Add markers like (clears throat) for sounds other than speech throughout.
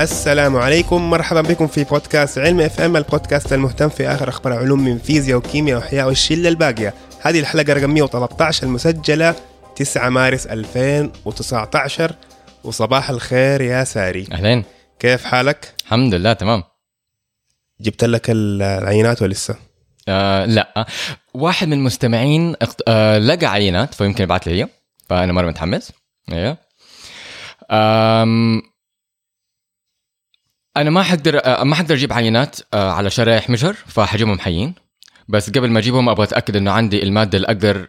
السلام عليكم. مرحبا بكم في بودكاست علم إف إم البودكاست المهتم في آخر أخبار علوم من فيزياء وكيمياء وإحياء والشلة الباقية. هذه الحلقة رقم 113 المسجلة 9 مارس 2019 وصباح الخير يا ساري. أهلين. كيف حالك؟ الحمد لله تمام. جبت لك العينات ولا لسه؟ آه لا. واحد من المستمعين اقت- آه لقى عينات فيمكن يبعث لي هي فأنا مرة متحمس. أيوه أنا ما حقدر آه ما حقدر أجيب عينات آه على شرايح مجهر فحجيبهم حيين. بس قبل ما أجيبهم أبغى أتأكد إنه عندي المادة اللي أقدر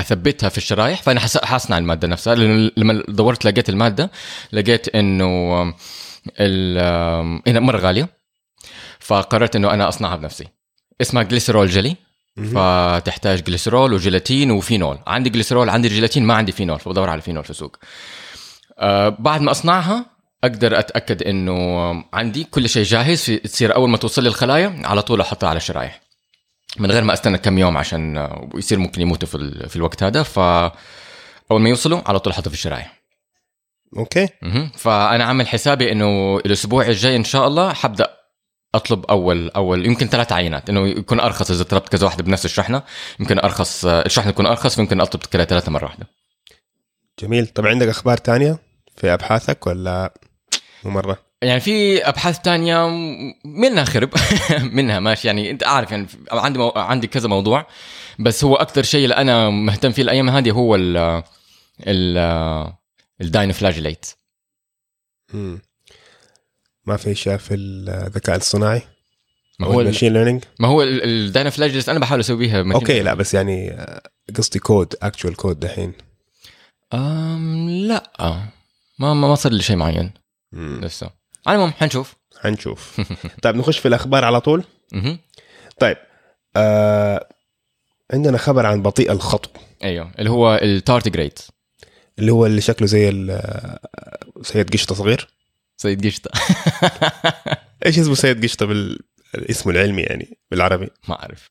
أثبتها في الشرايح. فأنا حصنع المادة نفسها. لأنه لما دورت لقيت المادة لقيت إنه هنا مرة غالية. فقررت إنه أنا أصنعها بنفسي. اسمها جليسرول جلي فتحتاج جليسرول وجيلاتين وفينول. عندي جليسرول عندي جيلاتين ما عندي فينول. فبدور على فينول في السوق. آه بعد ما أصنعها أقدر أتأكد إنه عندي كل شيء جاهز تصير أول ما توصل لي الخلايا على طول أحطها على الشرايح من غير ما أستنى كم يوم عشان يصير ممكن يموتوا في, ال- في الوقت هذا ف أول ما يوصلوا على طول احطها في الشرايح. okay. فأنا عامل حسابي إنه الأسبوع الجاي إن شاء الله حبدأ أطلب اول أول يمكن ثلاث عينات إنه يكون أرخص إذا طلبت كذا واحدة بنفس الشحنة يمكن أرخص الشحنة تكون أرخص فيمكن أطلب كذا ثلاثة مرة واحدة. جميل. طب عندك أخبار تانية في أبحاثك ولا؟ مو مره يعني في أبحاث تانية منها خرب (laughs) منها ماشي. يعني أنت عارف يعني عندي مو... عندي كذا موضوع بس هو أكثر شيء اللي أنا مهتم فيه الأيام هذه هو ال ال الداينفلاجيليت مم. ما في أشياء في الذكاء الصناعي ما هو هو ال- ال machine learning ما هو ال dinoflagellate أنا بحاول أسويها okay لا بس يعني آه، قصدي code actual code دحين. أم لا. ما ما صار لي شيء معين. لسه على المهم حنشوف. حنشوف. (laughs) طيب نخش في الأخبار على طول. مهم. طيب آه عندنا خبر عن بطيء الخطو. أيوه اللي هو ال tardigrade اللي هو اللي شكله زي ال- آه، سيد قشطة صغير. سيد قشطة. (laughs) إيش اسمه سيد قشطة بال اسمه العلمي يعني بالعربي؟ ما أعرف.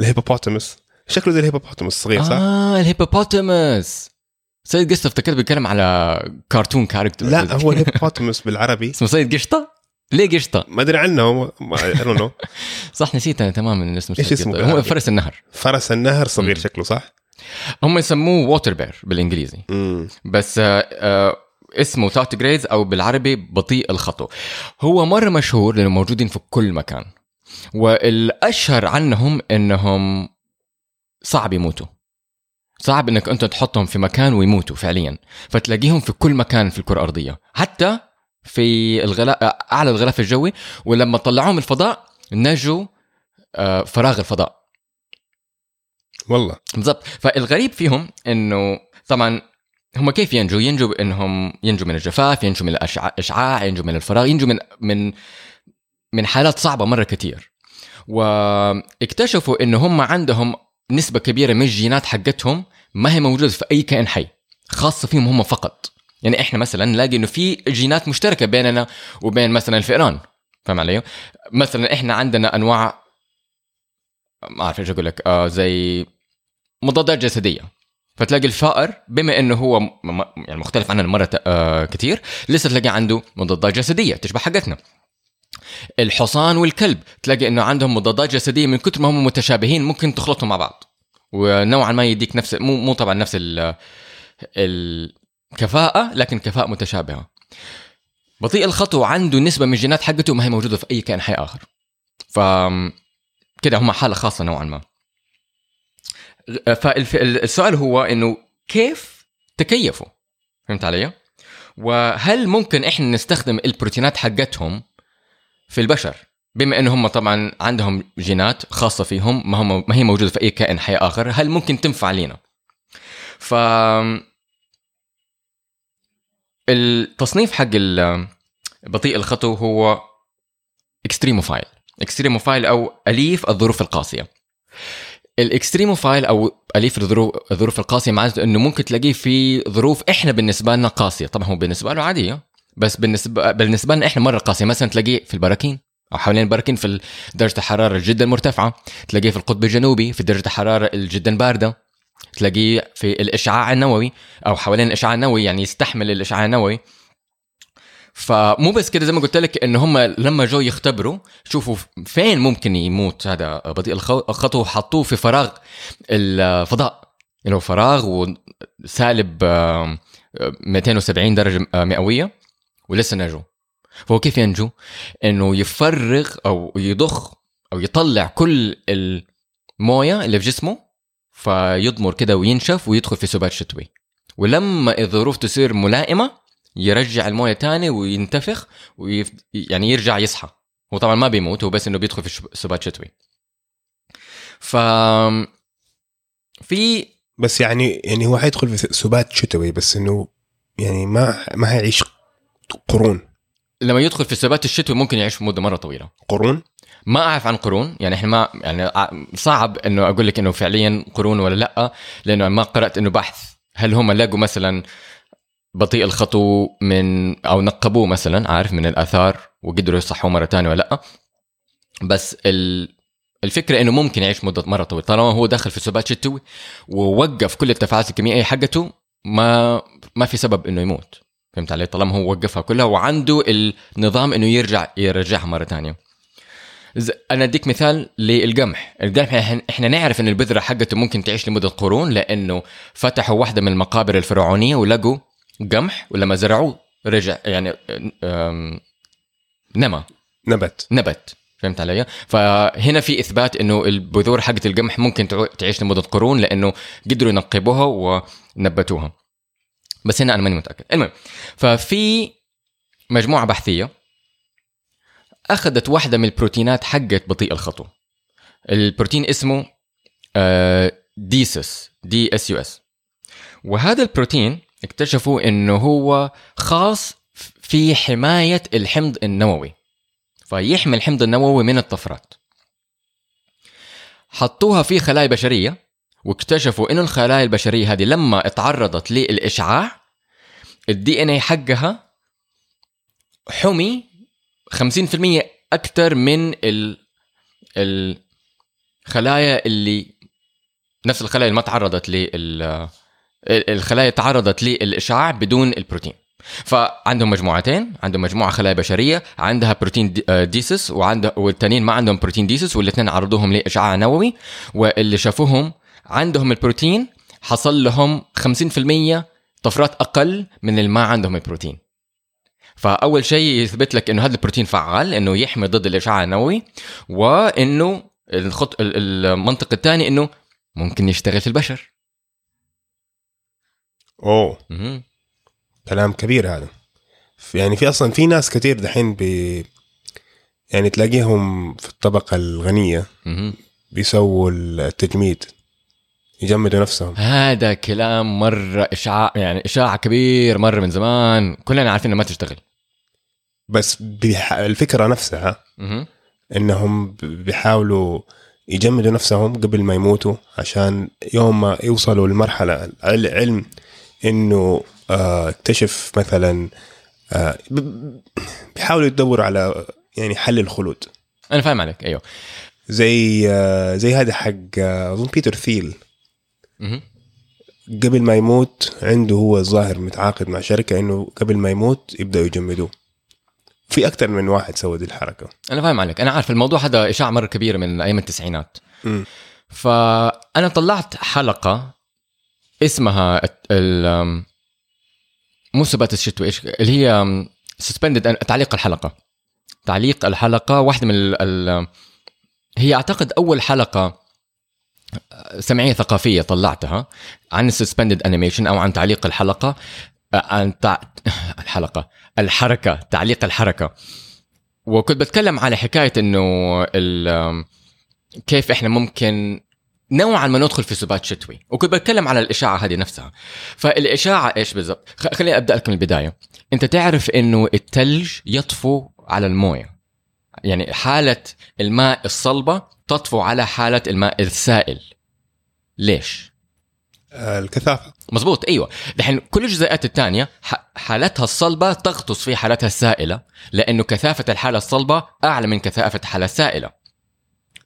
ال hippopotamus. شكله زي ال hippopotamus الصغير صح؟ آه ال hippopotamus. سيد قشطة افتكرت بيتكلم على cartoon character لا (laughs) هو ال hippopotamus بالعربي اسمه سيد قشطة ليه قشطة ما أدري عنه know. (laughs) صح نسيت أنا تماما إن اسمه سيد اسمه. هو؟ فرس النهر فرس النهر صغير مم. شكله صح؟ هم يسموه water bear بالإنجليزي امم بس آه آه اسمه tardigrades أو بالعربي بطيء الخطو هو مرة مشهور لأنه موجودين في كل مكان والأشهر عنهم إنهم صعب يموتوا صعب إنك أنت تحطهم في مكان ويموتوا فعليا. فتلاقيهم في كل مكان في الكرة الأرضية. حتى في الغلاف أعلى الغلاف الجوي ولما طلعوهم الفضاء نجوا آه، فراغ الفضاء. والله. بالضبط. فالغريب فيهم إنه طبعا هم كيف ينجوا؟ ينجوا بإنهم ينجوا من الجفاف، ينجوا من الأشعاع، ينجوا من الفراغ، ينجوا من من من حالات صعبة مرة كتير. واكتشفوا إنه هم عندهم نسبة كبيرة من الجينات حقتهم ما هي موجودة في أي كائن حي، خاصة فيهم هم فقط. يعني إحنا مثلا نلاقي إنه في جينات مشتركة بيننا وبين مثلا الفئران، فاهم علي؟ مثلا إحنا عندنا أنواع ما أعرف إيش أقول لك آه زي مضادات جسدية فتلاقي الفائر بما إنه هو يعني مختلف عننا مره آه كثير لسه تلاقي عنده مضادات جسدية تشبه حقتنا الحصان والكلب تلاقي إنه عندهم مضادات جسدية من كثر ما هم متشابهين ممكن تخلطهم مع بعض ونوعا ما يديك نفس مو مو طبعا نفس ال الكفاءه لكن كفاءة متشابهة. بطيء الخطو عنده نسبة من الجينات حقته ما هي موجودة في أي كائن حي آخر. ف كده هم حالة خاصة نوعا ما. فالسؤال هو إنه كيف تكيفوا؟ فهمت علي؟ وهل ممكن إحنا نستخدم البروتينات حقتهم في البشر؟ بما إن هم طبعا عندهم جينات خاصة فيهم ما هم ما هي موجودة في أي كائن حي آخر هل ممكن تنفع لينا ف التصنيف حق بطيء الخطو هو extremophile extremophile أو أليف الظروف القاسية. ال extremophile أو أليف الظروف الظروف القاسية معناته إنه ممكن تلاقيه في ظروف إحنا بالنسبة لنا قاسية. طبعا هو بالنسبة له عادية بس بالنسبة بالنسبة لنا إحنا مرة قاسية. مثلا تلاقيه في البراكين. أو حوالين البراكين في درجة الحرارة جدا مرتفعة. تلاقيه في القطب الجنوبي في درجة الحرارة جدا باردة. تلاقيه في الإشعاع النووي أو حوالين الإشعاع النووي يعني يستحمل الإشعاع النووي. فمو بس كده زي ما قلت لك إنه هم لما جو يختبروا شوفوا فين ممكن يموت هذا بطيء الخ- الخطو حطوه في فراغ الفضاء. اللي هو فراغ وسالب آم، آه، 270 درجة مئوية ولسه نجوا فهو كيف ينجو؟ إنه يفرغ أو يضخ أو يطلع كل الموية اللي في جسمه فيضمر كده وينشف ويدخل في سبات شتوي. ولما الظروف تصير ملائمة يرجع الموية تاني وينتفخ ويف... يعني يرجع يصحى. هو طبعا ما بيموت هو بس إنه بيدخل في سبات شتوي. ف في بس يعني يعني هو حيدخل في سبات شتوي بس إنه يعني ما ما حيعيش قرون. لما يدخل في السبات الشتوي ممكن يعيش مدة مرة طويلة. قرون؟ ما أعرف عن قرون يعني إحنا ما يعني صعب إنه أقول لك إنه فعليا قرون ولا لأ لأنه ما قرأت إنه بحث. هل هم لقوا مثلا بطيء الخطو من أو نقبوه مثلا عارف من الآثار وقدروا يصحوه مرة ثانية ولا لأ. بس ال الفكرة إنه ممكن يعيش مدة مرة طويلة. طالما هو داخل في سبات شتوي ووقف كل التفاعلات الكيميائية حقته ما ما في سبب إنه يموت. فهمت علي؟ طالما هو وقفها كلها وعنده النظام إنه يرجع يرجعها مرة ثانية. أنا أديك مثال للقمح. القمح إحنا نعرف إن البذرة حقته ممكن تعيش لمدة قرون لأنه فتحوا واحدة من المقابر الفرعونية ولقوا قمح ولما زرعوه رجع يعني نما. نبت. نبت. فهمت علي؟ فهنا في إثبات إنه البذور حقت القمح ممكن تعيش لمدة قرون لأنه قدروا ينقبوها ونبتوها. بس هنا أنا ماني متأكد. المهم ففي مجموعة بحثية أخذت واحدة من البروتينات حقت بطيء الخطو. البروتين اسمه Dsup D S U P. وهذا البروتين اكتشفوا إنه هو خاص في حماية الحمض النووي. فيحمي الحمض النووي من الطفرات حطوها في خلايا بشرية واكتشفوا إنه الخلايا البشرية هذه لما اتعرضت للإشعاع ال DNA حقها حمي 50% أكثر من ال الخلايا اللي نفس الخلايا اللي ما تعرضت لل الخلايا تعرضت للإشعاع بدون البروتين. فعندهم مجموعتين عندهم مجموعة خلايا بشرية عندها بروتين آه، Dsup وعنده والتانيين ما عندهم بروتين Dsup والاثنين عرضوهم لإشعاع نووي واللي شافوهم عندهم البروتين حصل لهم 50% طفرات أقل من اللي ما عندهم البروتين. فأول شيء يثبت لك إنه هذا البروتين فعال إنه يحمي ضد الإشعاع النووي وإنه الخط ال- المنطق الثاني إنه ممكن يشتغل في البشر. أوه. مهم. كلام كبير هذا. يعني في أصلا في ناس كتير دحين بي يعني تلاقيهم في الطبقة الغنية مهم. بيسووا التجميد. يجمدوا نفسهم هذا كلام مرة إشعاع يعني إشاعة كبير مرة من زمان. كلنا عارفين إنها ما تشتغل. بس بيح... الفكرة نفسها مهم. إنهم بيحاولوا يجمدوا نفسهم قبل ما يموتوا عشان يوم ما يوصلوا لمرحلة العلم إنه آه، اكتشف مثلا آه، بيحاولوا يدوروا على يعني حل الخلود. أنا فاهم عليك أيوه. زي آه، زي هذا حق أظن بيتر ثيل. قبل ما يموت عنده هو الظاهر متعاقد مع شركة إنه قبل ما يموت يبدأوا يجمدوه. في أكثر من واحد سوى دي الحركة. أنا فاهم عليك. أنا عارف الموضوع هذا إشاعة مرة كبيرة من أيام التسعينات. مم. فأنا طلعت حلقة اسمها ال- مو سبات الشتوي إيش اللي هي suspended تعليق الحلقة. تعليق الحلقة واحدة من ال ال هي أعتقد أول حلقة سمعية ثقافية طلعتها عن ال suspended animation أو عن تعليق الحلقة عن تع... (laughs) الحلقة الحركة تعليق الحركة. وكنت بتكلم على حكاية إنه ال... كيف إحنا ممكن نوعا ما ندخل في سبات شتوي. وكنت بتكلم على الإشاعة هذه نفسها. فالإشاعة إيش بالضبط؟ خليني أبدأ لك من البداية. أنت تعرف إنه الثلج يطفو على الموية. يعني حالة الماء الصلبة تطفو على حالة الماء السائل. ليش؟ آه، الكثافة. مزبوط أيوه. دحين كل الجزيئات الثانية ح- حالتها الصلبة تغطس في حالتها السائلة لأنه كثافة الحالة الصلبة أعلى من كثافة الحالة السائلة.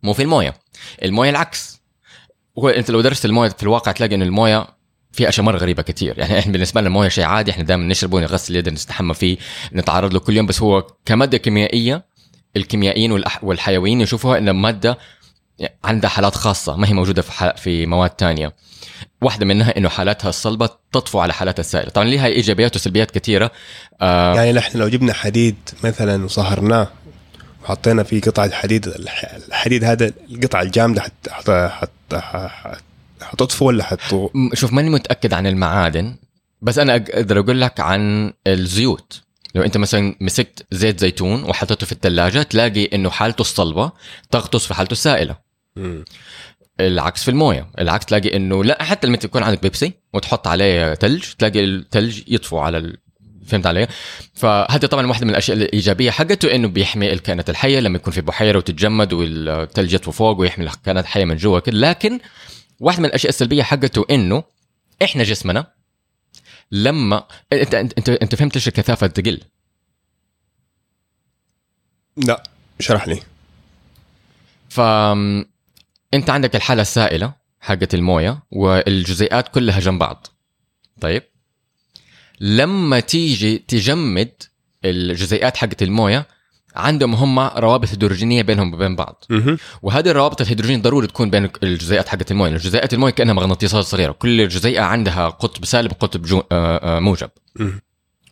مو في الموية. الموية العكس. هو أنت لو درست الموية في الواقع تلاقي ان الموية في اشياء مره غريبة كثير (laughs) يعني إحنا بالنسبة لنا الموية شيء عادي إحنا دائما نشربه نغسل يدنا نستحمى فيه نتعرض له كل يوم بس هو كمادة كيميائية الكيميائيين والحيويين يشوفوها انها مادة عندها حالات خاصة ما هي موجودة في في مواد تانية. واحدة منها إنه حالاتها الصلبة تطفو على حالاتها السائلة، طبعا لها إيجابيات وسلبيات كثيرة آه يعني إحنا لو جبنا حديد مثلا وصهرناه وحطينا فيه قطعة حديد الح- الحديد هذا القطعة الجامدة حت حت حت حت حتطفو ولا حتطو شوف ماني متأكد عن المعادن بس أنا أقدر أقول لك عن الزيوت. لو انت مثلا مسكت زيت زيتون وحطيته في الثلاجه تلاقي إنه حالته الصلبة تغطس في حالته السائلة مم. العكس في الموية العكس تلاقي إنه لا حتى لما تكون عندك بيبسي وتحط عليه ثلج تلاقي الثلج يطفو على ال... فهمت علي؟ فهذه طبعا واحدة من الأشياء الإيجابية حقته إنه بيحمي الكائنات الحية لما يكون في بحيرة وتتجمد والثلج يطفو فوق ويحمي الكائنات الحية من جوا كده لكن واحدة من الأشياء السلبية حقته إنه إحنا جسمنا لما انت انت انت, إنت فهمت ليش الكثافة تقل؟ لا اشرح لي. ف إنت عندك الحالة السائلة حقت الموية والجزيئات كلها جنب بعض. طيب. لما تيجي تجمد الجزيئات حقت الموية عندهم هم روابط هيدروجينية بينهم وبين بعض. وهذه الروابط الهيدروجين ضروري تكون بين الجزيئات حقت المويه لأن جزيئات المويه كأنها مغناطيسات صغيرة. كل جزيئة عندها قطب سالب وقطب جو... آه، آه، موجب.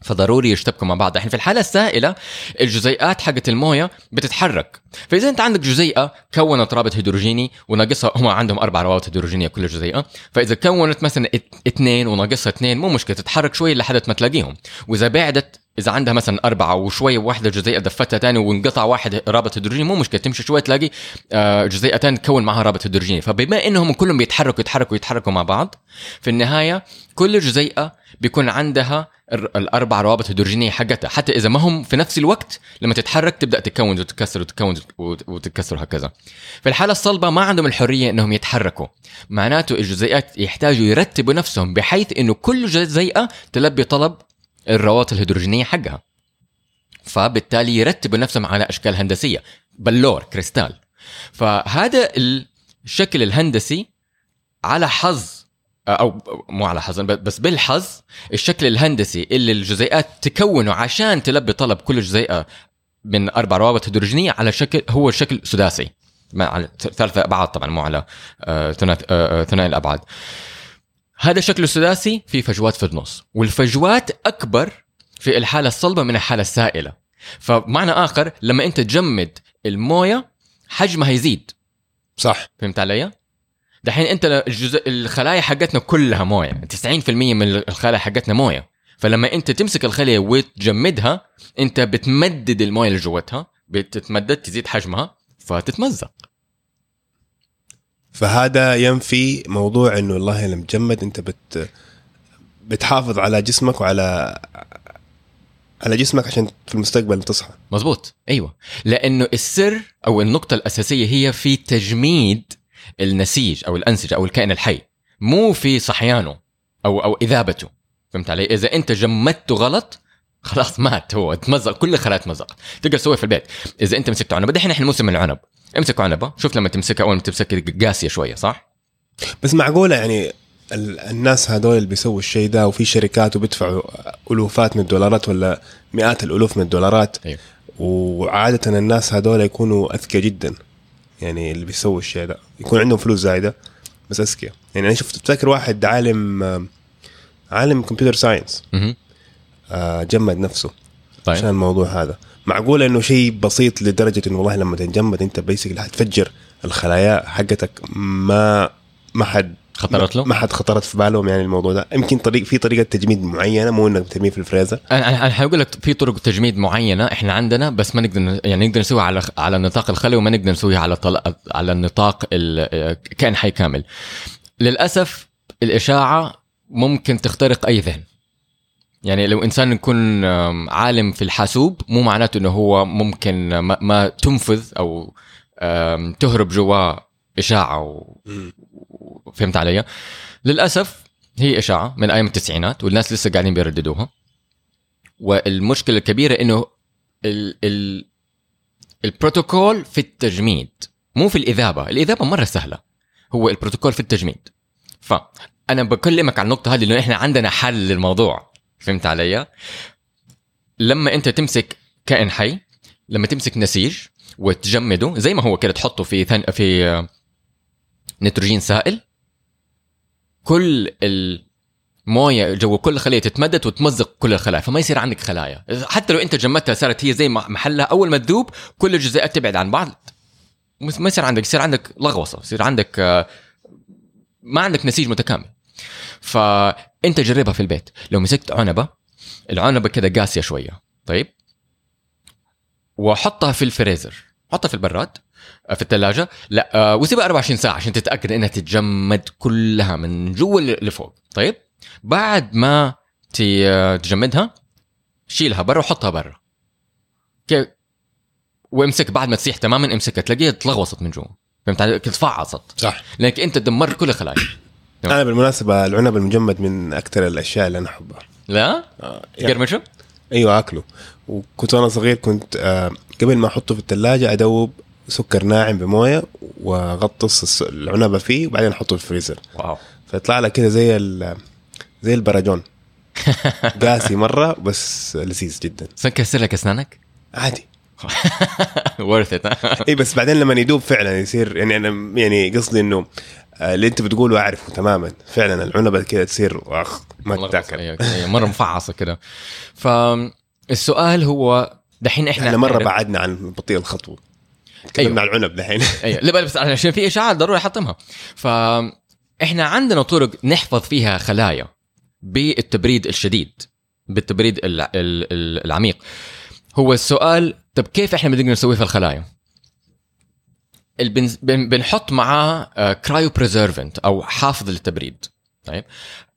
فضروري يشتبكوا مع بعض. إحنا في الحالة السائلة الجزيئات حقت المويه بتتحرك. فإذا أنت عندك جزيئة كونت رابط هيدروجيني وناقصها هم عندهم أربع روابط هيدروجينية كل جزيئة. فإذا كونت مثلا اثنين وناقصها اثنين مو مشكلة تتحرك شوي لحد ما تلاقيهم. وإذا بعدت إذا عندها مثلا أربعة وشوي واحدة جزيئة دفتها تاني وانقطع واحد رابط هيدروجيني مو مشكلة تمشي شوي تلاقي آه، جزيئة تاني تكون معها رابط هيدروجيني فبما إنهم كلهم بيتحركوا يتحركوا يتحركوا مع بعض في النهاية كل جزيئة بيكون عندها الأربع روابط هيدروجينية حقتها. حتى إذا ما هم في نفس الوقت لما تتحرك تبدأ تتكون وتتكسر وتتكون وت- وتتكسر وهكذا. في الحالة الصلبة ما عندهم الحرية إنهم يتحركوا. معناته الجزيئات يحتاجوا يرتبوا نفسهم بحيث إنه كل جزيئة تلبي طلب الروابط الهيدروجينية حقها. فبالتالي يرتبوا نفسهم على أشكال هندسية. بلور كريستال. فهذا الشكل الهندسي على حظ أو مو على حظ بس بالحظ الشكل الهندسي اللي الجزيئات تكونه عشان تلبي طلب كل جزيئة من أربع روابط هيدروجينية على شكل هو شكل سداسي مع على ثلاثة أبعاد طبعا مو على آه، آه، آه، ثنائي الأبعاد. هذا شكله سداسي في فجوات في النص. والفجوات أكبر في الحالة الصلبة من الحالة السائلة. فمعنى آخر لما أنت تجمد الموية حجمها يزيد. صح. فهمت علي؟ دحين أنت الجزء الخلايا حقتنا كلها موية. 90% من الخلايا حقتنا موية. فلما أنت تمسك الخلية وتجمدها أنت بتمدد الموية اللي جوتها بتتمدد تزيد حجمها فتتمزق. فهذا ينفي موضوع إنه والله لما تجمد أنت بت بتحافظ على جسمك وعلى على جسمك عشان في المستقبل تصحى. مزبوط أيوه. لأنه السر أو النقطة الأساسية هي في تجميد النسيج أو الأنسجة أو الكائن الحي مو في صحيانه أو أو إذابته. فهمت علي؟ إذا أنت جمدته غلط خلاص مات هو تمزق كل الخلايا تمزق تقدر تسويها في البيت. إذا أنت مسكت عنب دحين إحنا موسم العنب. امسك عنبة. شوف لما تمسكها أول ما تمسكها قاسية شوية صح؟ بس معقولة يعني ال- الناس هذول اللي بيسووا الشيء ده وفي شركات وبيدفعوا ألوفات من الدولارات ولا مئات الألوف من الدولارات؟ أيوة. وعادة الناس هذول يكونوا اذكياء جدا. يعني اللي بيسووا الشيء ده. يكون عندهم فلوس زايدة بس اذكياء يعني أنا شفت فاكر واحد عالم عالم computer science. آه، جمد نفسه طيب. عشان الموضوع هذا. معقول إنه شيء بسيط لدرجة إنه والله لما تنجمد أنت basic حتفجر الخلايا حقتك ما ما حد خطرت له؟ ما حد خطرت في بالهم يعني الموضوع ده. يمكن طريق في طريقة تجميد معينة مو إنك ترميه في الفريزر. أنا أنا حقول لك في طرق تجميد معينة إحنا عندنا بس ما نقدر يعني نقدر نسويها على على النطاق الخلوي وما نقدر نسويها على طل... على النطاق ال- كائن حي كامل. للأسف الإشاعة ممكن تخترق أي ذهن. يعني لو إنسان يكون عالم في الحاسوب مو معناته إنه هو ممكن ما, ما تنفذ أو تهرب جواه إشاعة و... فهمت علي؟ للأسف هي إشاعة من أيام التسعينات والناس لسه قاعدين بيرددوها. والمشكلة الكبيرة إنه ال ال البروتوكول في التجميد مو في الإذابة، الإذابة مرة سهلة. هو البروتوكول في التجميد. فأنا بكلمك عن النقطة هذه لأنه إحنا عندنا حل للموضوع. فهمت علي؟ لما انت تمسك كائن حي لما تمسك نسيج وتجمده زي ما هو كده تحطه في ثن... في نيتروجين سائل كل الموية جو كل خليه تتمدد وتمزق كل الخلايا فما يصير عندك خلايا. حتى لو انت جمدتها صارت هي زي محلها أول ما تذوب كل الجزيئات تبعد عن بعض. ما يصير عندك يصير عندك لغوصة يصير عندك آه، ما عندك نسيج متكامل. فأنت جربها في البيت. لو مسكت عنبة العنبة كده قاسية شوية. طيب. وحطها في الفريزر. حطها في البراد آه، في الثلاجة لا آه، وسيبها 24 ساعة عشان تتأكد إنها تتجمد كلها من جوا لفوق. طيب. بعد ما ت- تجمدها شيلها برا وحطها برا. كيف وامسك بعد ما تسيح تماما امسكها تلاقيها تلغوصت من جوا. فهمت علي؟ تفعصت صح. لأنك أنت دمرت كل الخلايا أنا بالمناسبة العنب المجمد من أكثر الأشياء اللي أنا أحبها. لا؟ آه، يعني أيوه آكله. وكنت وأنا صغير كنت آه، قبل ما أحطه في الثلاجه أدوب سكر ناعم بموية وأغطس العنبه فيه وبعدين أحطه في الفريزر. واو. فيطلع لك كده زي ال- زي البراجون. (laughs) قاسي مرة بس لذيذ جدا. سنكسر لك أسنانك؟ عادي. ورث ات اي بس بعدين لما يدوب فعلا يصير يعني أنا يعني قصدي إنه اللي انت بتقوله أعرفه تماما. فعلا العنبه كده تصير أخ ما تتاكل أيوة، أيوة، مرة مفعصة كده. فالسؤال هو دحين إحنا إحنا مرة بعدنا عن بطيء الخطوة. تكلمنا عن العنب دحين. (laughs) أيوه. لا بس عشان في إشاعات ضروري أحطمها. فاحنا عندنا طرق نحفظ فيها خلايا بالتبريد الشديد بالتبريد ال- ال- ال- العميق. هو السؤال طب كيف إحنا بنقدر نسويه في الخلايا؟ بنحط معاه cryopreservant أو حافظ للتبريد. طيب؟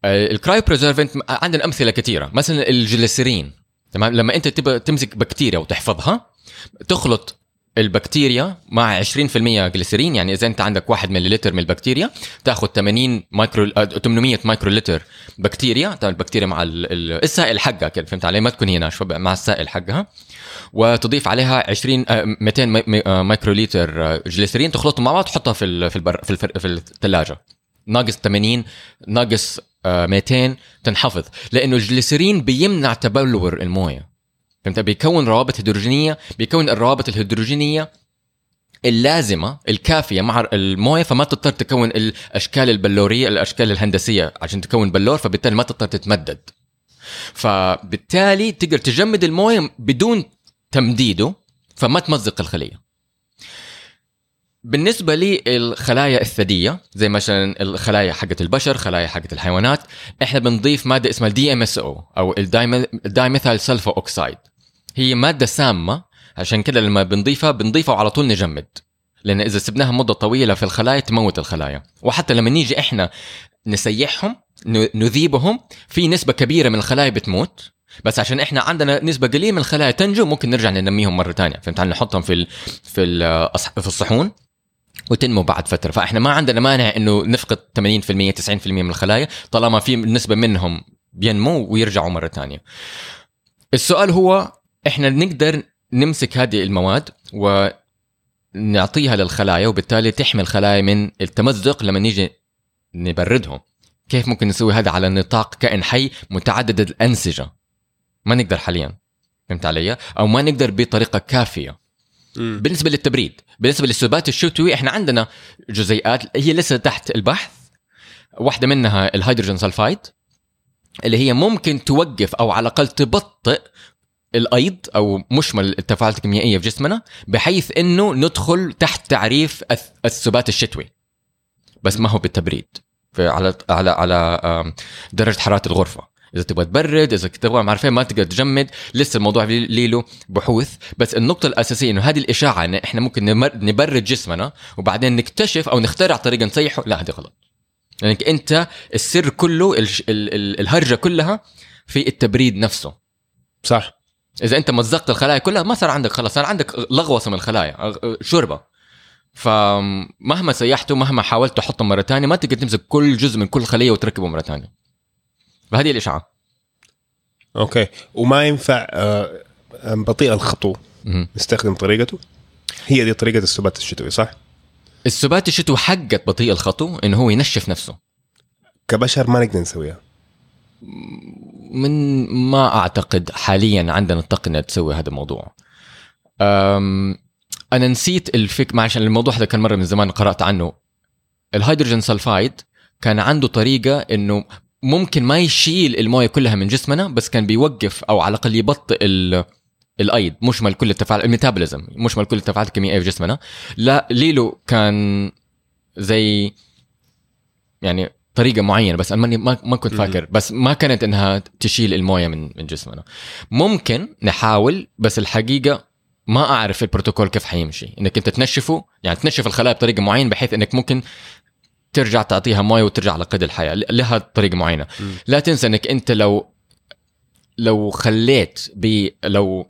ال cryopreservant عندنا أمثلة كثيرة. مثلا الجليسرين تمام؟ لما أنت تبغى تمسك بكتيريا وتحفظها تخلط البكتيريا مع 20% جليسرين يعني إذا أنت عندك 1 مليلتر من البكتيريا تأخذ 80 مايكرو آه، 800 مايكرو لتر بكتيريا البكتيريا مع ال- ال- السائل حقها كده فهمت علي؟ ما تكون هي ناشفه مع السائل حقها. وتضيف عليها 20 آه، 200 مي- مي- آه، مايكرو لتر آه، جليسرين تخلطهم مع بعض تحطها في في البر في في الثلاجة. ناقص 80 ناقص آه، 200 تنحفظ لأنه الجليسرين بيمنع تبلور الموية. فهمت؟ بيكون روابط هيدروجينية بيكون الروابط الهيدروجينية اللازمة الكافية مع الموية فما تضطر تكون الأشكال البلورية الأشكال الهندسية عشان تكون بلور فبالتالي ما تضطر تتمدد. فبالتالي تقدر تجمد الموية بدون تمديده فما تمزق الخلية. بالنسبة للخلايا الثديه زي مثلا الخلايا حقت البشر خلايا حقت الحيوانات إحنا بنضيف مادة اسمها ال DMSO أو ال dimethyl sulfoxide هي مادة سامة عشان كده لما بنضيفها بنضيفها وعلى طول نجمد. لأن إذا سبناها مدة طويلة في الخلايا تموت الخلايا. وحتى لما نيجي إحنا نسيحهم نذيبهم في نسبة كبيرة من الخلايا بتموت. بس عشان إحنا عندنا نسبة قليلة من الخلايا تنجو ممكن نرجع ننميهم مرة تانية. فهمت؟ نحطهم في في في الصحون وتنمو بعد فترة. فإحنا ما عندنا مانع إنه نفقد 80% 90% من الخلايا طالما في نسبة منهم بينمو ويرجعوا مرة تانية. السؤال هو إحنا نقدر نمسك هذه المواد ونعطيها للخلايا وبالتالي تحمي الخلايا من التمزق لما نيجي نبردهم؟ كيف ممكن نسوي هذا على نطاق كائن حي متعدد الأنسجة؟ ما نقدر حاليا فهمت علي؟ أو ما نقدر بطريقة كافية. بالنسبة للتبريد بالنسبة للسبات الشتوي إحنا عندنا جزيئات هي لسه تحت البحث. واحدة منها الهيدروجين سلفايد اللي هي ممكن توقف أو على الأقل تبطئ الأيض أو مشمل التفاعلات الكيميائية في جسمنا بحيث إنه ندخل تحت تعريف السبات الشتوي. بس ما هو بالتبريد على على على درجة حرارة الغرفة. إذا تبغى تبرد إذا تبغى ما إيه، ما تقدر تجمد. لسه الموضوع لي له بحوث. بس النقطة الأساسية إنه هذه الإشاعة إن إحنا ممكن نبرد جسمنا وبعدين نكتشف أو نخترع طريقة نسيحه لا هذه غلط. لأنك أنت السر كله الش- ال- ال- الهرجة كلها في التبريد نفسه. صح. إذا أنت مزقت الخلايا كلها ما صار عندك خلاص صار عندك لغوصه من الخلايا شوربة. فمهما سيحته مهما حاولت تحطه مرة ثانية ما تقدر تمسك كل جزء من كل خلية وتركبه مرة ثانية فهذه الاشعاع أوكي. وما ينفع آه، بطيء الخطو. نستخدم طريقته. هي دي طريقة السبات الشتوي صح؟ السبات الشتوي حقت بطيء الخطو انه هو ينشف نفسه. كبشر ما نقدر نسويها. من ما أعتقد حاليا عندنا التقنية تسوي هذا الموضوع. أم أنا نسيت الفك معلش الموضوع هذا كان مرة من زمان قرأت عنه. الهيدروجين سلفايد كان عنده طريقة إنه ممكن ما يشيل الموية كلها من جسمنا بس كان بيوقف أو على الأقل يبطئ ال الأيض. مشمل كل التفاعل الميتابوليزم. مشمل كل التفاعلات الكيميائية في جسمنا. لا ليلو كان زي يعني طريقة معينة بس أنا ماني ما, ما كنت فاكر. بس ما كانت إنها تشيل الموية من من جسمنا. ممكن نحاول بس الحقيقة ما أعرف البروتوكول كيف حيمشي. إنك أنت تنشفه يعني تنشف الخلايا بطريقة معينة بحيث إنك ممكن ترجع تعطيها موية وترجع على قيد الحياة. لها طريقة معينة. م. لا تنسى إنك أنت لو لو خليت ب لو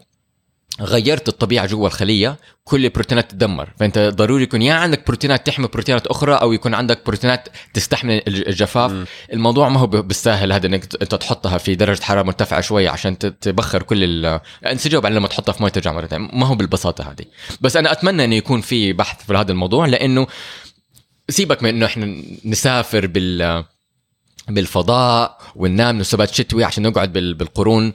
غيرت الطبيعة جوا الخلية كل البروتينات تدمر. فأنت ضروري يكون يا عندك بروتينات تحمي بروتينات أخرى أو يكون عندك بروتينات تستحمل الج- الجفاف. مم. الموضوع ما هو بالساهل هذا إنك أنت تحطها في درجة حرارة مرتفعة شوية عشان تبخر كل ال انسجام بعدين لما تحطها في موية ترجع مرة ثانية. ما هو بالبساطة هذه. بس أنا أتمنى انه يكون في بحث في هذا الموضوع لأنه سيبك من إنه إحنا نسافر بال بالفضاء وننام نسبات شتوي عشان نقعد بال- بالقرون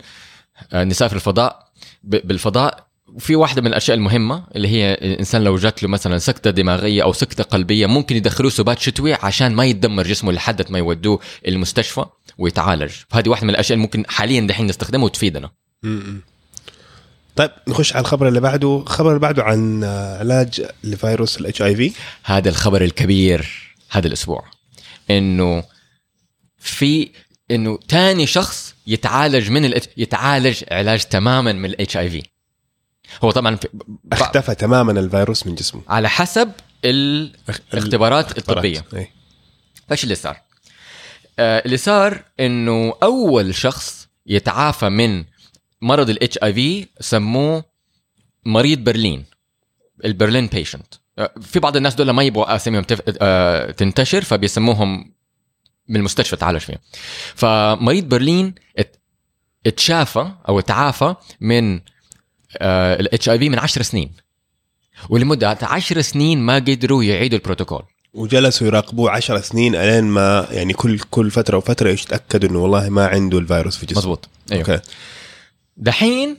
آه، نسافر الفضاء. بالفضاء وفي واحدة من الأشياء المهمة اللي هي الإنسان لو جات له مثلا سكتة دماغية أو سكتة قلبية ممكن يدخلوه سبات شتوي عشان ما يتدمر جسمه لحد ما يودوه المستشفى ويتعالج. فهذه واحدة من الأشياء اللي ممكن حاليا دحين نستخدمها وتفيدنا. طيب نخش على الخبر اللي بعده. الخبر اللي بعده عن علاج لفيروس ال HIV هذا الخبر الكبير هذا الأسبوع إنه في إنه تاني شخص يتعالج من ال يتعالج علاج تماما من ال HIV هو طبعا في اختفى تماما الفيروس من جسمه. على حسب الاختبارات الطبية. إيه. فايش اللي صار؟ آه اللي صار إنه أول شخص يتعافى من مرض ال HIV سموه مريض برلين ال Berlin patient في بعض الناس دول ما يبغوا أساميهم تف... آه تنتشر فبيسموهم من المستشفى تعالج فيهم. فمريض برلين ات... اتشافى أو اتعافى من ال HIV من 10 سنين. ولمدة 10 سنين ما قدروا يعيدوا البروتوكول. وجلسوا يراقبوه 10 سنين ألين ما يعني كل كل فترة وفترة يتأكدوا إنه والله ما عنده الفيروس في جسمه. مزبوط أيوه. okay. دحين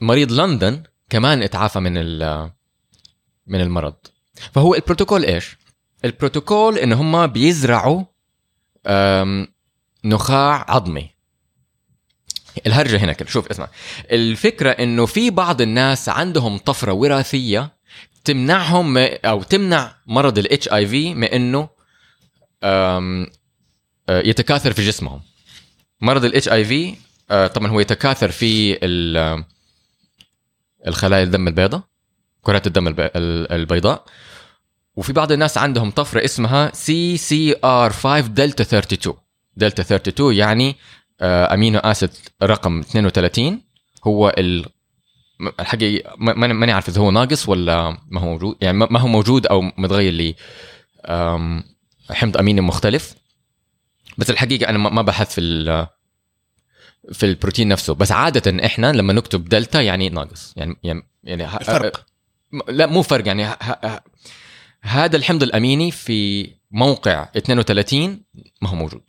مريض لندن كمان اتعافى من من المرض. فهو البروتوكول إيش؟ البروتوكول إن هم بيزرعوا نخاع عظمي. الهرجة هنا كده شوف اسمع. الفكرة إنه في بعض الناس عندهم طفرة وراثية تمنعهم أو تمنع مرض ال HIV من إنه أه، يتكاثر في جسمهم. مرض ال HIV طبعا هو يتكاثر في ال- الخلايا الدم البيضاء كرات الدم الب- ال- البيضاء. وفي بعض الناس عندهم طفرة اسمها CCR 5 دلتا 32 دلتا 32 يعني آه، amino acid رقم 32 هو ال الحقيقة ما- ماني عارف إذا هو ناقص ولا ما هو موجود يعني ما هو موجود أو متغير لي حمض أميني مختلف. بس الحقيقة أنا ما بحث في في البروتين نفسه. بس عادة إحنا لما نكتب دلتا يعني ناقص. يعني يعني يعني ه- الفرق. م- لا مو فرق. يعني هذا الحمض الأميني في موقع 32 ما هو موجود.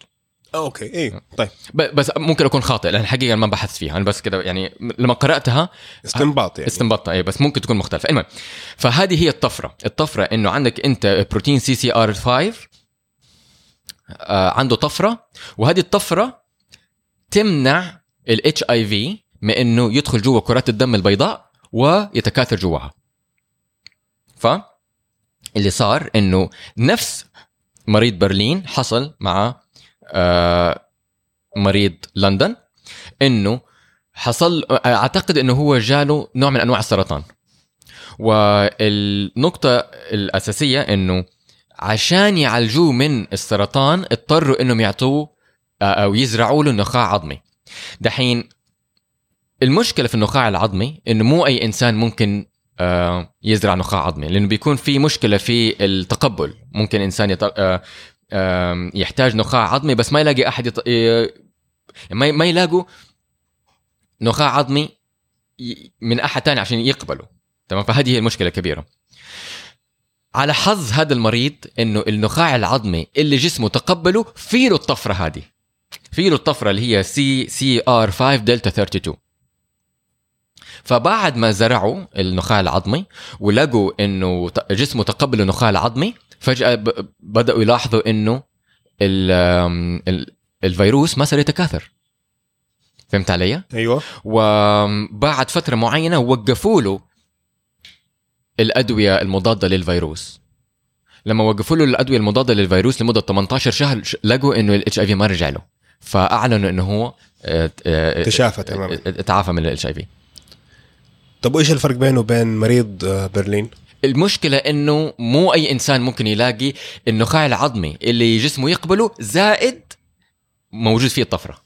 okay. إيه طيب. ب- بس ممكن أكون خاطئ لأن الحقيقة ما بحثت فيها. أنا بس كده يعني لما قرأتها استنباط يعني. استنبطت اي بس ممكن تكون مختلفة. المهم فهذه هي الطفرة. الطفرة إنه عندك أنت بروتين CCR 5 آه عنده طفرة وهذه الطفرة تمنع ال HIV من إنه يدخل جوا كرات الدم البيضاء ويتكاثر جواها. ف اللي صار إنه نفس مريض برلين حصل مع آه مريض لندن إنه حصل أعتقد إنه هو جاله نوع من أنواع السرطان. والنقطة الأساسية إنه عشان يعالجوه من السرطان اضطروا إنهم يعطوه أو يزرعوا له نخاع عظمي. دحين المشكلة في النخاع العظمي إنه مو أي إنسان ممكن آه، يزرع نخاع عظمي لأنه بيكون في مشكلة في التقبل. ممكن. آه، آم، يحتاج نخاع عظمي بس ما يلاقي أحد يط... ما ما يلاقوا نخاع عظمي من أحد تاني عشان يقبله تمام؟ فهذه هي المشكلة الكبيرة. على حظ هذا المريض إنه النخاع العظمي اللي جسمه تقبله في له الطفرة هذه. في له الطفرة اللي هي CCR 5 دلتا 32 فبعد ما زرعوا النخاع العظمي ولقوا إنه جسمه تقبل النخاع العظمي فجأة بدأوا يلاحظوا إنه ال ال الفيروس ما صار يتكاثر. فهمت علي؟ أيوه. وبعد فترة معينة وقفوا له الأدوية المضادة للفيروس. لما وقفوا له الأدوية المضادة للفيروس لمدة 18 شهر لقوا إنه ال HIV ما رجع له. فأعلنوا إنه هو آه، آه، تشافى تماما. آه، تعافى من ال HIV طب وإيش الفرق بينه وبين مريض برلين؟ المشكلة إنه مو أي إنسان ممكن يلاقي النخاع العظمي اللي جسمه يقبله زائد موجود فيه الطفرة.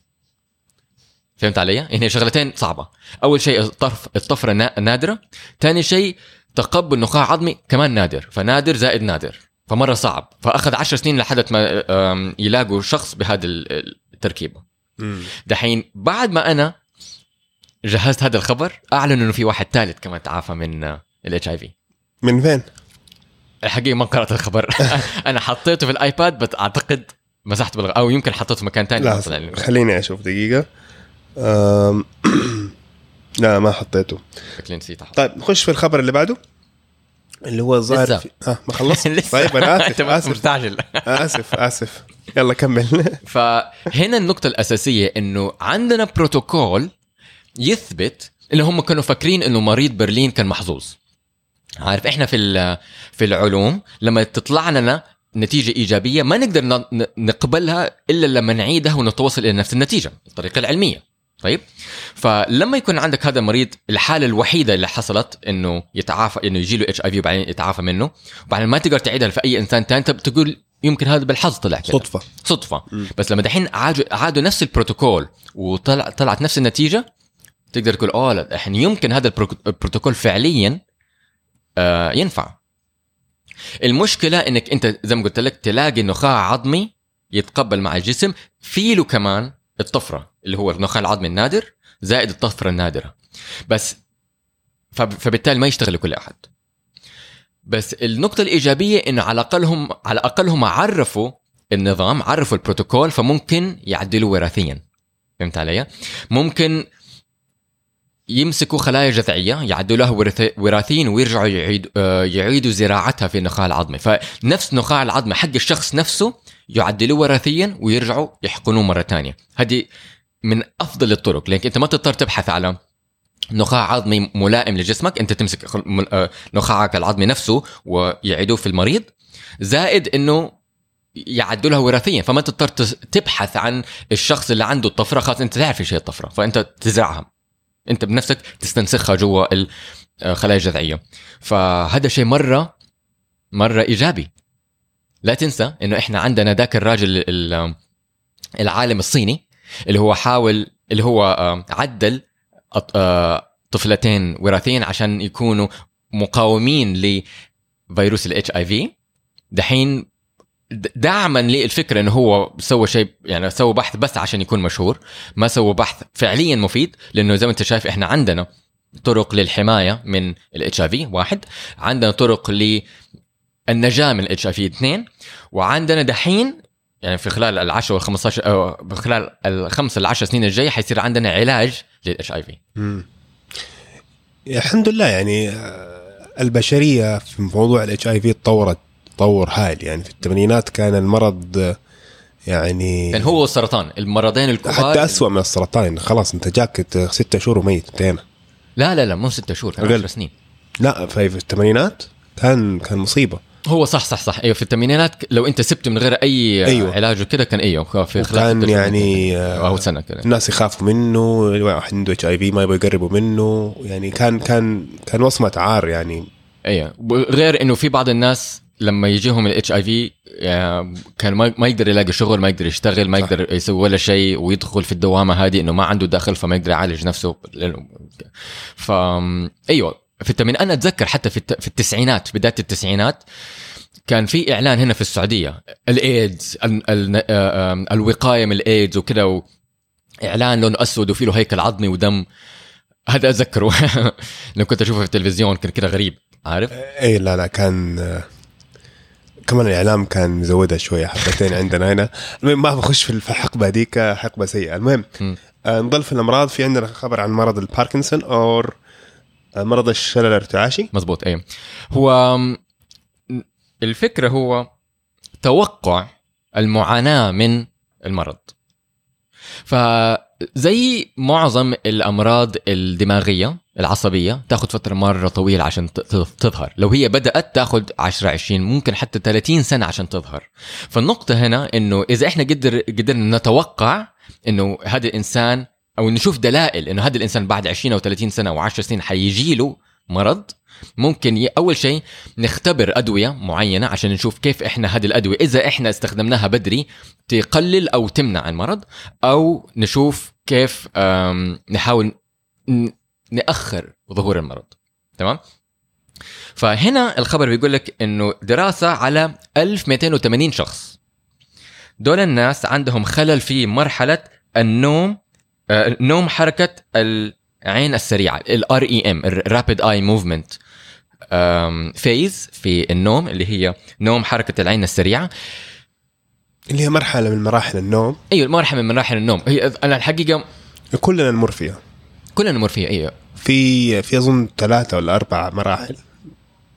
فهمت علي؟ يعني شغلتين صعبة. أول شيء الطرف الطفرة نا- نادرة. ثاني شيء تقبل نخاع عظمي كمان نادر فنادر زائد نادر فمرة صعب. فأخذ عشر سنين لحد ما يلاقوا شخص بهذا مم. دحين بعد ما أنا جهزت هذا الخبر اعلنوا إنه في واحد ثالث كمان تعافى من ال HIV من فين؟ الحقيقة ما قرأت الخبر. (laughs) أنا حطيته في ال iPad بس أعتقد مسحته بالغ... أو يمكن حطيته في مكان ثاني لا خليني أشوف دقيقة. أم... (clears throat) لا ما حطيته. شكلي نسيت طيب نخش في الخبر اللي بعده. اللي هو الظاهر لسه. في... آه ما خلصت. (laughs) طيب أنا أنت آسف اسف مستعجل آسف آسف يلا كمل (laughs) فهنا النقطة الأساسية إنه عندنا بروتوكول يثبت إنه هم كانوا فاكرين إنه مريض برلين كان محظوظ. عارف إحنا في في العلوم لما تطلع لنا نتيجة إيجابية ما نقدر نقبلها إلا لما نعيدها ونتوصل إلى نفس النتيجة الطريقة العلمية. طيب. فلما يكون عندك هذا المريض الحالة الوحيدة اللي حصلت إنه يتعافى إنه يجي له اتش اي في وبعدين يتعافى منه وبعدين ما تقدر تعيدها في اي إنسان ثاني انت بتقول يمكن هذا بالحظ طلع كده صدفة. صدفة. بس لما دحين عادوا عادوا نفس البروتوكول وطلع طلعت نفس النتيجة تقدر تقول أوه لا الحين يمكن هذا البرو- البروتوكول فعليا آه ينفع. المشكلة إنك أنت زي ما قلت لك تلاقي نخاع عظمي يتقبل مع الجسم في له كمان الطفرة اللي هو النخاع العظمي النادر زائد الطفرة النادرة. بس فب- فبالتالي ما يشتغل لكل أحد. بس النقطة الإيجابية إنه على الأقل هم على الأقل هم عرفوا النظام عرفوا البروتوكول فممكن يعدلوا وراثيا. فهمت علي؟ ممكن يمسكوا خلايا جذعية يعدلوها وراثيا ويرجعوا يعيد آه، يعيدوا زراعتها في النخاع العظمي فنفس نخاع العظمي حق الشخص نفسه يعدلوه وراثيا ويرجعوا يحقنوه مرة تانية. هذه من أفضل الطرق لأنك أنت ما تضطر تبحث على نخاع عظمي ملائم لجسمك أنت تمسك آه، نخاعك العظمي نفسه ويعيدوه في المريض زائد إنه يعدلها وراثيا. فما تضطر تبحث عن الشخص اللي عنده الطفرة خلاص أنت تعرف إيش هي الطفرة فأنت تزرعها. أنت بنفسك تستنسخها جوا الخلايا الجذعية. فهذا شيء مرة مرة إيجابي. لا تنسى إنه إحنا عندنا ذاك الراجل ال- العالم الصيني اللي هو حاول اللي هو آه، عدل آه، طفلتين وراثيين عشان يكونوا مقاومين لفيروس ال HIV دحين دعما للفكرة إنه هو سوى شيء يعني سوى بحث بس عشان يكون مشهور ما سوى بحث فعليا مفيد لأنه زي ما أنت شايف إحنا عندنا طرق للحماية من ال HIV واحد عندنا طرق للنجاه من ال HIV اثنين. وعندنا دحين يعني في خلال العشر وال 15 أو خلال الخمس العشر سنين الجايه حيصير عندنا علاج لل HIV. الحمد لله يعني آه، البشرية في موضوع الاتش اي في تطورت تطور هائل. يعني في الثمانينات كان المرض يعني كان هو السرطان المرضين الكبار حتى أسوأ من السرطان. خلاص أنت جاك ستة شهور وميت انتهينا. لا لا لا مو ستة شهور كان أقل. 10 سنين. لا في الثمانينات كان كان مصيبة. هو صح صح صح. أيوه في الثمانينات لو أنت سبته من غير أي أيوة. علاج وكده كان أيوه في كان شهور يعني آه، أو سنة كده. الناس يخافوا منه واحد عنده HIV ما يبغوا يقربوا منه يعني كان كان كان وصمة عار يعني. أيوه. غير إنه في بعض الناس لما يجيهم ال HIV كان ما يقدر يلاقي شغل ما يقدر يشتغل ما صح. يقدر يسوي ولا شيء ويدخل في الدوامة هذه إنه ما عنده دخل فما يقدر يعالج نفسه. ف أيوه. في الثمانين أنا أتذكر حتى في الت- في التسعينات بداية التسعينات كان في إعلان هنا في السعودية. الإيدز ال- ال- آه، الوقاية من الإيدز وكذا و- اعلان لونه أسود وفيه له هيكل عظمي ودم. هذا أتذكره. (laughs) لو كنت أشوفه في التلفزيون كان كده غريب. عارف؟ اي لا لا كان كمان الإعلام كان مزودها شوية حبتين عندنا هنا. المهم ما بخش في الحقبة هذيك حقبه سيئة. المهم. آه نضل في الأمراض. في عندنا خبر عن مرض الباركنسون أو آه، مرض الشلل الارتعاشي؟ مزبوط أيوه. هو م، الفكرة هو توقع المعاناة من المرض. فزي معظم الأمراض الدماغية العصبية تاخذ فترة مرة طويلة عشان تظهر. لو هي بدأت تاخذ 10 20 ممكن حتى 30 سنة عشان تظهر. فالنقطة هنا إنه إذا إحنا قدر قدرنا نتوقع إنه هذا الإنسان أو نشوف دلائل إنه هذا الإنسان بعد 20 أو 30 سنة أو 10 سنين حيجي له مرض ممكن ي... أول شيء نختبر أدوية معينة عشان نشوف كيف إحنا هذه الأدوية إذا إحنا استخدمناها بدري تقلل أو تمنع المرض أو نشوف كيف نحاول نأخر ظهور المرض. تمام؟ فهنا الخبر بيقول لك إنه دراسة على 1280 شخص. دول الناس عندهم خلل في مرحلة النوم نوم حركة العين السريعة ال REM ال rapid eye movement phase في النوم اللي هي نوم حركة العين السريعة. اللي هي مرحلة من مراحل النوم. أيوه مرحله من مراحل النوم. هي أنا الحقيقة كلنا نمر فيها. كلنا نمر فيها أيوه. في في أظن ثلاثة ولا أربع مراحل.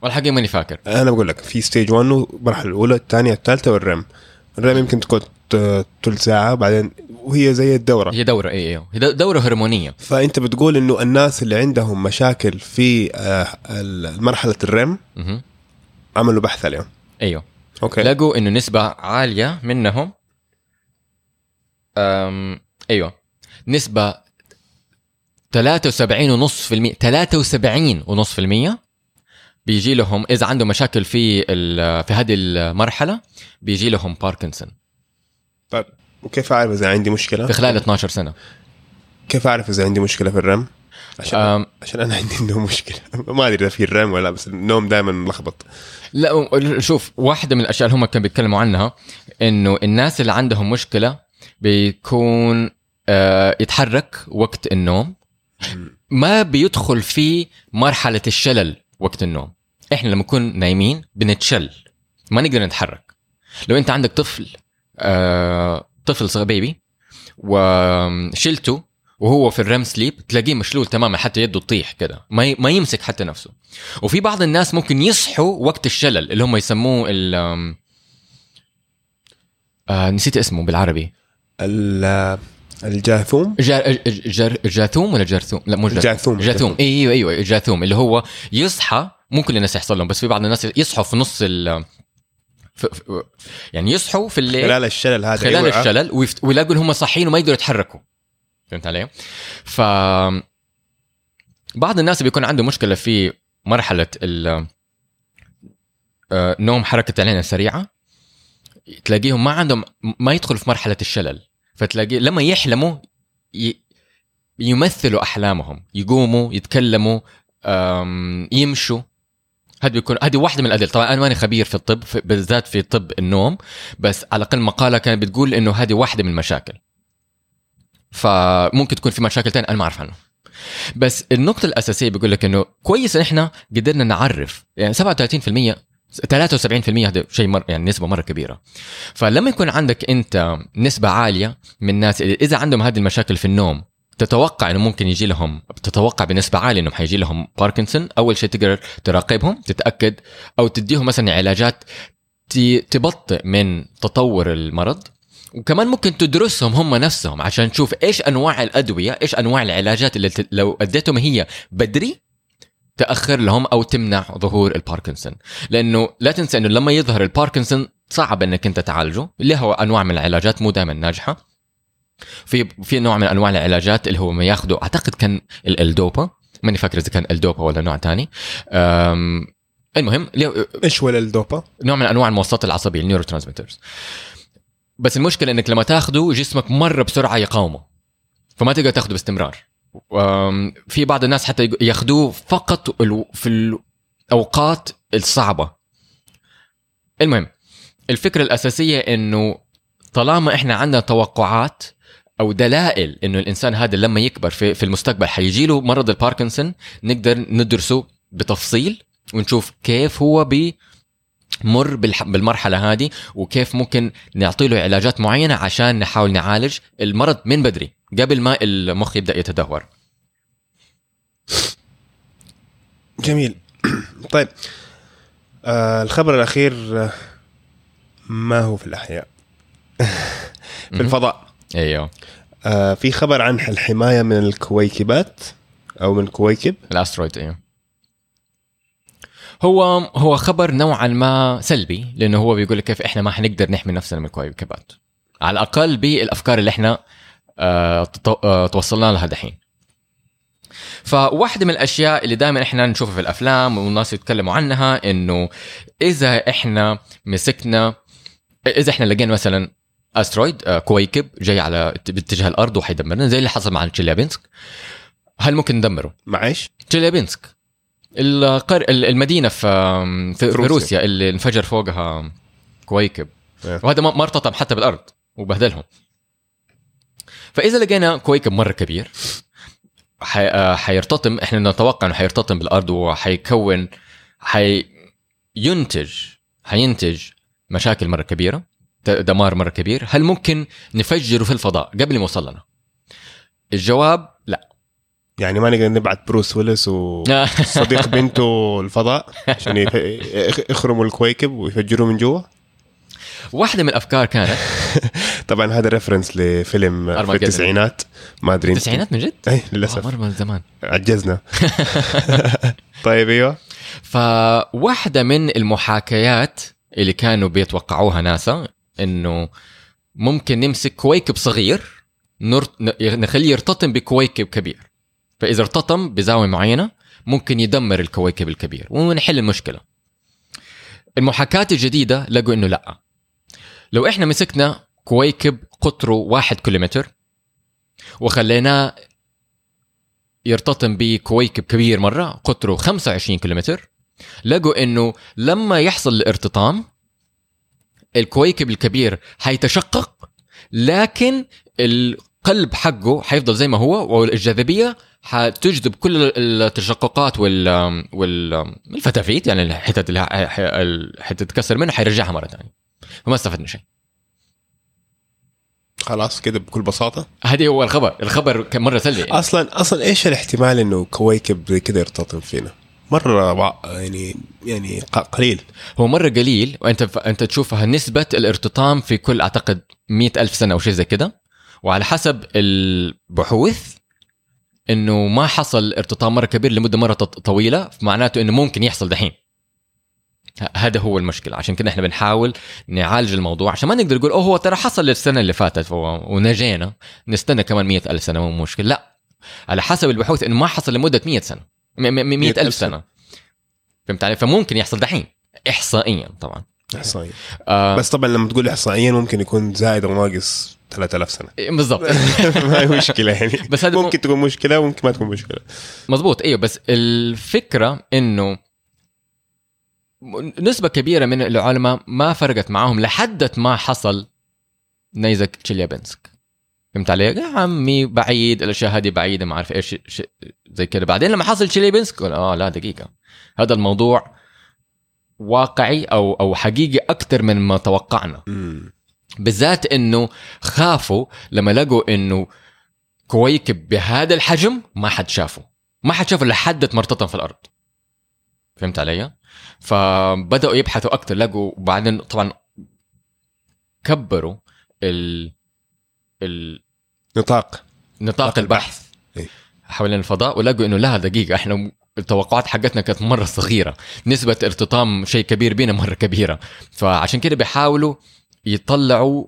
والحقيقة ماني فاكر. أنا بقول لك في stage 1 المرحله الأولى الثانية الثالثة وال REM. ال REM يمكن تكون ثلث ساعة بعدين وهي زي الدورة. هي دورة هي دو- دورة هرمونية. فأنت بتقول إنه الناس اللي عندهم مشاكل في آه، مرحلة ال REM. عملوا بحث عليهم. أيوه. okay. لقوا إنه نسبة عالية منهم أم أيوه. نسبة 73 ونص في المية 73 ونص في المية بيجي لهم إذا عندهم مشاكل في في هذه المرحلة بيجي لهم باركنسون طيب وكيف أعرف إذا عندي مشكلة؟ في خلال 12 سنة. كيف أعرف إذا عندي مشكلة في الرم؟ عشان أم. عشان أنا عندي (laughs) نوم مشكلة. ما أدري إذا في الرم ولا لا، بس النوم دائما ملخبط. لا شوف واحدة من الأشياء اللي هم كانوا بيتكلموا عنها إنه الناس اللي عندهم مشكلة بيكون آه يتحرك وقت النوم. ما بيدخل في مرحلة الشلل وقت النوم. إحنا لما نكون نايمين بنتشل ما نقدر نتحرك. لو أنت عندك طفل طفل صغير بيبي وشلته وهو في الريم سليب تلاقيه مشلول تماما حتى يده تطيح كده ما ما يمسك حتى نفسه. وفي بعض الناس ممكن يصحوا وقت الشلل اللي هم يسموه ال آم، آه نسيت اسمه بالعربي. ال- الجاثوم؟ جا جر جاثوم ولا جرثوم؟ لا مو جاثوم. جاثوم. جاثوم أيوه أيوه جاثوم اللي هو يصحى مو كل الناس يحصل لهم بس في بعض الناس يصحوا في نص ال. يعني يصحوا في الليل خلال الشلل هذا خلال أيوة. الشلل ويفت... ويلاقوا انهم صاحيين وما يقدروا يتحركوا فهمت علي؟ ف بعض الناس بيكون عنده مشكلة في مرحلة ال آه، نوم حركة العين السريعة تلاقيهم ما عندهم ما يدخلوا في مرحلة الشلل فتلاقي لما يحلموا ي... يمثلوا أحلامهم يقوموا يتكلموا. يمشوا هذا بيكون هذه واحدة من الأدلة. طبعا أنا ماني خبير في الطب بالذات في طب النوم بس على الأقل مقالة كانت بتقول إنه هذه واحدة من المشاكل. فممكن تكون في مشاكل تانية أنا ما اعرف عنها بس النقطة الأساسية بيقول لك إنه كويس إن إحنا قدرنا نعرف يعني 37% 73% هذا شيء مر يعني نسبة مرة كبيرة. فلما يكون عندك أنت نسبة عالية من الناس إذا عندهم هذه المشاكل في النوم تتوقع إنه ممكن يجي لهم تتوقع بنسبة عالية انهم حيجي لهم باركنسون أول شيء تقدر تراقبهم تتأكد أو تديهم مثلا علاجات تبطئ من تطور المرض. وكمان ممكن تدرسهم هم نفسهم عشان تشوف إيش أنواع الأدوية إيش أنواع العلاجات اللي لو أديتهم هي بدري تأخر لهم أو تمنع ظهور الباركنسون لأنه لا تنسى إنه لما يظهر الباركنسون صعب إنك أنت تعالجه. هو أنواع من العلاجات مو دائما ناجحة. في في نوع من أنواع العلاجات اللي هو ما ياخذه أعتقد كان ال- الدوبا. ماني فاكر إذا كان الدوبا ولا نوع تاني. أم، المهم إيش ولا الدوبا؟ نوع من أنواع الموصلات العصبية ال neurotransmitters بس المشكلة إنك لما تاخذه جسمك مره بسرعة يقاومه. فما تقدر تاخذه باستمرار. في بعض الناس حتى ياخذوه فقط في الأوقات الصعبة. المهم الفكرة الأساسية إنه طالما إحنا عندنا توقعات أو دلائل إنه الإنسان هذا لما يكبر في, في المستقبل حيجي له مرض الباركنسون نقدر ندرسه بتفصيل ونشوف كيف هو بي مر بالمرحلة هذه وكيف ممكن نعطي له علاجات معينة عشان نحاول نعالج المرض من بدري قبل ما المخ يبدأ يتدهور. جميل. (clears throat) طيب. آه الخبر الأخير آه، ما هو في الأحياء؟ (laughs) في الفضاء. إيوه. آه في خبر عن الحماية من الكويكبات أو من الكويكب؟ الأسترويد إيوه. هو هو خبر نوعا ما سلبي لأنه هو بيقول لك كيف إحنا ما حنقدر نحمي نفسنا من الكويكبات. على الأقل بالأفكار اللي إحنا آه، آه، توصلنا لها دحين. فواحدة من الأشياء اللي دائما إحنا نشوفها في الأفلام والناس يتكلموا عنها إنه إذا إحنا مسكنا إذا إحنا لقينا مثلا أسترويد آه، كويكب جاي على باتجاه الأرض وحيدمرنا زي اللي حصل مع تشيليابينسك هل ممكن ندمره؟ معيش تشيليابينسك القر... المدينة في في, في روسيا. روسيا اللي انفجر فوقها كويكب. وهذا ما ارتطم حتى بالأرض وبهدلهم فإذا لقينا كويكب مرة كبير حي... آه، حيرتطم إحنا نتوقع إنه حيرتطم بالأرض وحيكون حينتج حينتج مشاكل مرة كبيرة دمار مرة كبير. هل ممكن نفجره في الفضاء قبل ما يوصل لنا؟ الجواب لا. يعني ما نقدر نبعت بروس ويلس وصديق (laughs) بنته الفضاء عشان يخرموا الكويكب ويفجروه من جوا؟ واحدة من الأفكار كانت. (laughs) طبعا هذا reference لفيلم في. التسعينات. ما أدري أنت- التسعينات من جد؟ اي آه، للاسف مرة من زمان عجزنا. (laughs) طيب أيوه. فواحدة من المحاكيات اللي كانوا بيتوقعوها ناسا إنه ممكن نمسك كويكب صغير نخليه يرتطم بكويكب كبير. فإذا ارتطم بزاوية معينة ممكن يدمر الكويكب الكبير ونحل المشكلة. المحاكاة الجديدة لقوا إنه لأ. لو إحنا مسكنا كويكب قطره واحد كيلومتر وخليناه يرتطم بكويكب كبير مرة قطره 25 كيلومتر لقوا إنه لما يحصل الارتطام الكويكب الكبير حيتشقق لكن القلب حقه حيفضل زي ما هو والجاذبية حتجذب كل التشققات وال والفتافيت يعني الحتت اللي حتتكسر منه حيرجعها مرة ثانية فما استفدنا شيء. خلاص كده بكل بساطة. هذه هو الخبر. الخبر كان مرة سلبي. أصلا أصلا إيش الاحتمال إنه كويكب زي كده يرتطم فينا؟ مرة يعني يعني قليل. هو مرة قليل وأنت أنت تشوفها نسبة الارتطام في كل أعتقد مئة ألف سنة أو شيء زي كده. وعلى حسب البحوث إنه ما حصل ارتطام مرة كبير لمدة مرة طويلة معناته إنه ممكن يحصل دحين. هذا هو المشكلة. عشان كنا إحنا بنحاول نعالج الموضوع. عشان ما نقدر نقول أوه هو ترى حصل السنة اللي فاتت ونجينا نستنى كمان مية ألف سنة مو مشكلة. لا. على حسب البحوث إنه ما حصل لمدة مية سنة. 100 ألف سنة. فهمت علي؟ فممكن يحصل دحين. إحصائيا طبعا. احصائيا. آه. بس طبعا لما تقول احصائيا ممكن يكون زائد أو ناقص 3000 سنة. إيه، بالضبط. (laughs) ما هي مشكلة يعني. (laughs) بس هذا ممكن تكون مشكلة وممكن ما تكون مشكلة. مزبوط إيوه بس الفكرة إنه نسبة كبيرة من العلماء ما فرقت معاهم لحد ما حصل نيزك تشيليابنسك فهمت علي؟ يا عمي بعيد الأشياء هذه بعيدة ما أعرف إيش ش- زي كذا. بعدين لما حصل تشيليابنسك قلنا آه لا دقيقة. هذا الموضوع واقعي أو أو حقيقي أكثر من ما توقعنا. بالذات إنه خافوا لما لقوا إنه كويكب بهذا الحجم ما حد شافه. ما حد شافه لحد ما ارتطم في الأرض. فهمت علي؟ فبدأوا يبحثوا أكثر لقوا بعدين طبعا كبروا ال ال نطاق. نطاق البحث. إيه. حوالين الفضاء ولقوا إنه لا دقيقة. إحنا التوقعات حقتنا كانت مرة صغيرة. نسبة ارتطام شيء كبير بينا مرة كبيرة. فعشان كده بيحاولوا يطلعوا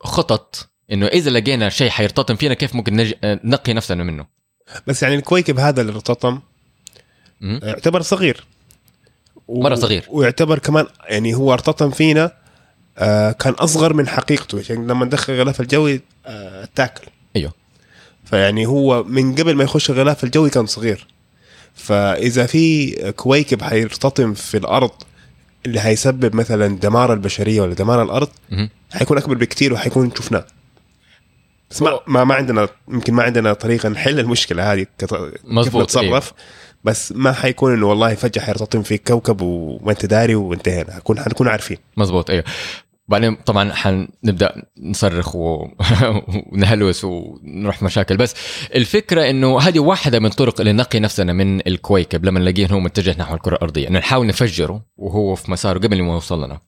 خطط إنه إذا لقينا شيء حيرتطم فينا كيف ممكن نج... نقي نفسنا منه. بس يعني الكويكب هذا اللي ارتطم. يعتبر صغير. و- مرة صغير. ويعتبر كمان يعني هو ارتطم فينا آه كان أصغر من حقيقته. عشان لما ندخل غلاف الجوي آه تاكل. أيوه. فيعني هو من قبل ما يخش الغلاف الجوي كان صغير. فإذا في كويكب حيرتطم في الأرض اللي هيسبب مثلا دمار البشرية ولا دمار الأرض. حيكون أكبر بكتير وحيكون شفناه. بس ما ما, ما عندنا يمكن ما عندنا طريقة نحل المشكلة هذه. كيف مظبوط، نتصرف. بس ما حيكون إنه والله فجأة حيرتطم في كوكب وما أنت داري وانتهينا. حنكون حنكون عارفين. مزبوط أيوه بعدين طبعا حنبدأ نصرخ و... (laughs) ونهلوس ونروح مشاكل. بس الفكرة إنه هذه واحدة من طرق اللي نقي نفسنا من الكويكب لما نلاقيه هو متجه نحو الكرة الأرضية. إنه نحاول نفجره وهو في مساره قبل ما يوصل لنا.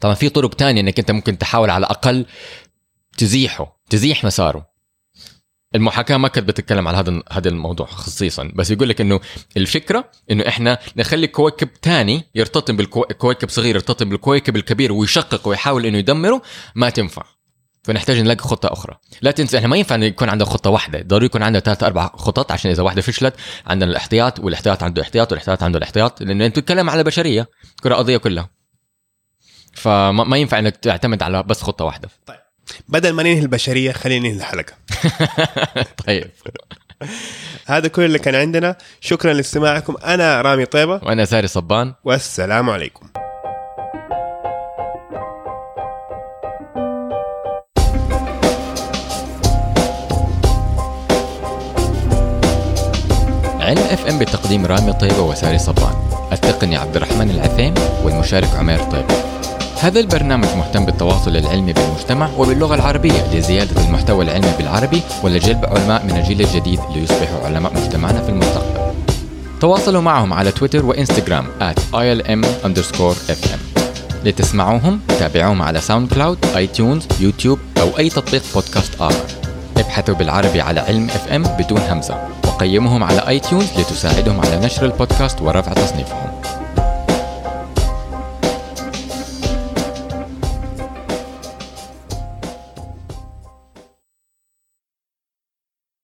طبعا في طرق تانية إنك أنت ممكن تحاول على الأقل تزيحه تزيح مساره. المحاكاة ما كانت بتتكلم على هذا هذا الموضوع خصيصا بس يقول لك إنه الفكرة إنه إحنا نخلي كويكب تاني يرتطم بالكويكب صغير يرتطم بالكويكب الكبير ويشقق ويحاول إنه يدمره ما تنفع. فنحتاج نلاقي خطة أخرى. لا تنسى إحنا ما ينفع يكون عندنا خطة واحدة ضروري يكون عندنا ثلاث أربع خطط عشان إذا واحدة فشلت عندنا الاحتياط والاحتياط عنده احتياط والاحتياط عنده الاحتياط لأنه أنت تتكلم على بشريه كره ارضيه كلها. فما ينفع إنك تعتمد على بس خطة واحدة. طيب. بدل ما ننهي البشرية خلينا ننهي الحلقة. (laughs) طيب. (laughs) هذا كل اللي كان عندنا. شكرا لاستماعكم. أنا رامي طيبة. وأنا ساري صبان. والسلام عليكم. علم اف ام بتقديم رامي طيبة وساري صبان. ألتقني عبد الرحمن العثيم والمشارك عمير طيبة. هذا البرنامج مهتم بالتواصل العلمي بالمجتمع وباللغة العربية لزيادة المحتوى العلمي بالعربي ولجلب علماء من الجيل الجديد ليصبحوا علماء مجتمعنا في المستقبل. تواصلوا معهم على تويتر وإنستغرام at ilm fm لتسمعوهم تابعوهم على ساوند كلاود iTunes يوتيوب أو أي تطبيق بودكاست آخر. ابحثوا بالعربي على علم اف ام بدون همزة. وقيموهم على iTunes لتساعدهم على نشر البودكاست ورفع تصنيفهم.